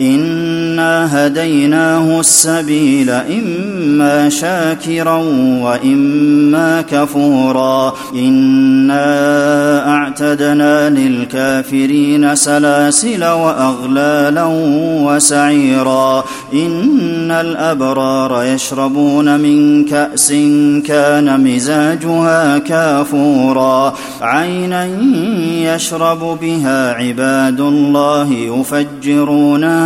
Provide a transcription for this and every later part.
انا هديناه السبيل اما شاكرا واما كفورا انا اعتدنا للكافرين سلاسل واغلالا وسعيرا ان الابرار يشربون من كاس كان مزاجها كافورا عينا يشرب بها عباد الله يفجرونها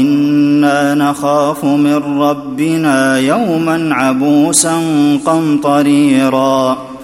إنا نخاف من ربنا يوما عبوسا قمطريرا.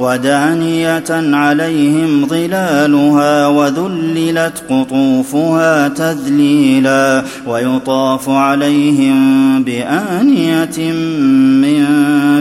ودانية عليهم ظلالها وذللت قطوفها تذليلا ويطاف عليهم بآنية من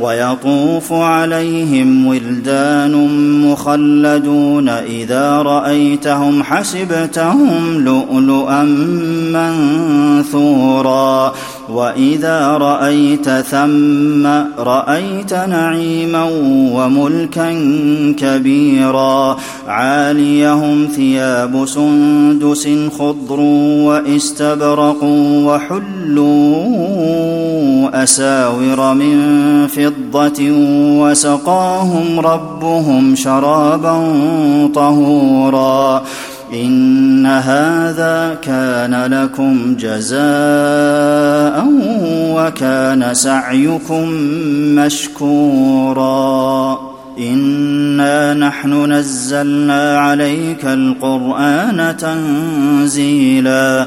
ويطوف عليهم ولدان مخلدون إذا رأيتهم حسبتهم لؤلؤا منثورا. وإذا رأيت ثم رأيت نعيما وملكا كبيرا عاليهم ثياب سندس خضر واستبرق وحلوا أساور من فضة وسقاهم ربهم شرابا طهورا إن هذا كان لكم جزاء وكان سعيكم مشكورا. إنا نحن نزلنا عليك القرآن تنزيلا.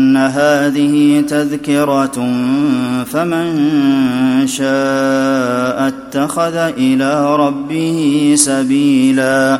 إن هذه تذكرة فمن شاء اتخذ إلى ربه سبيلا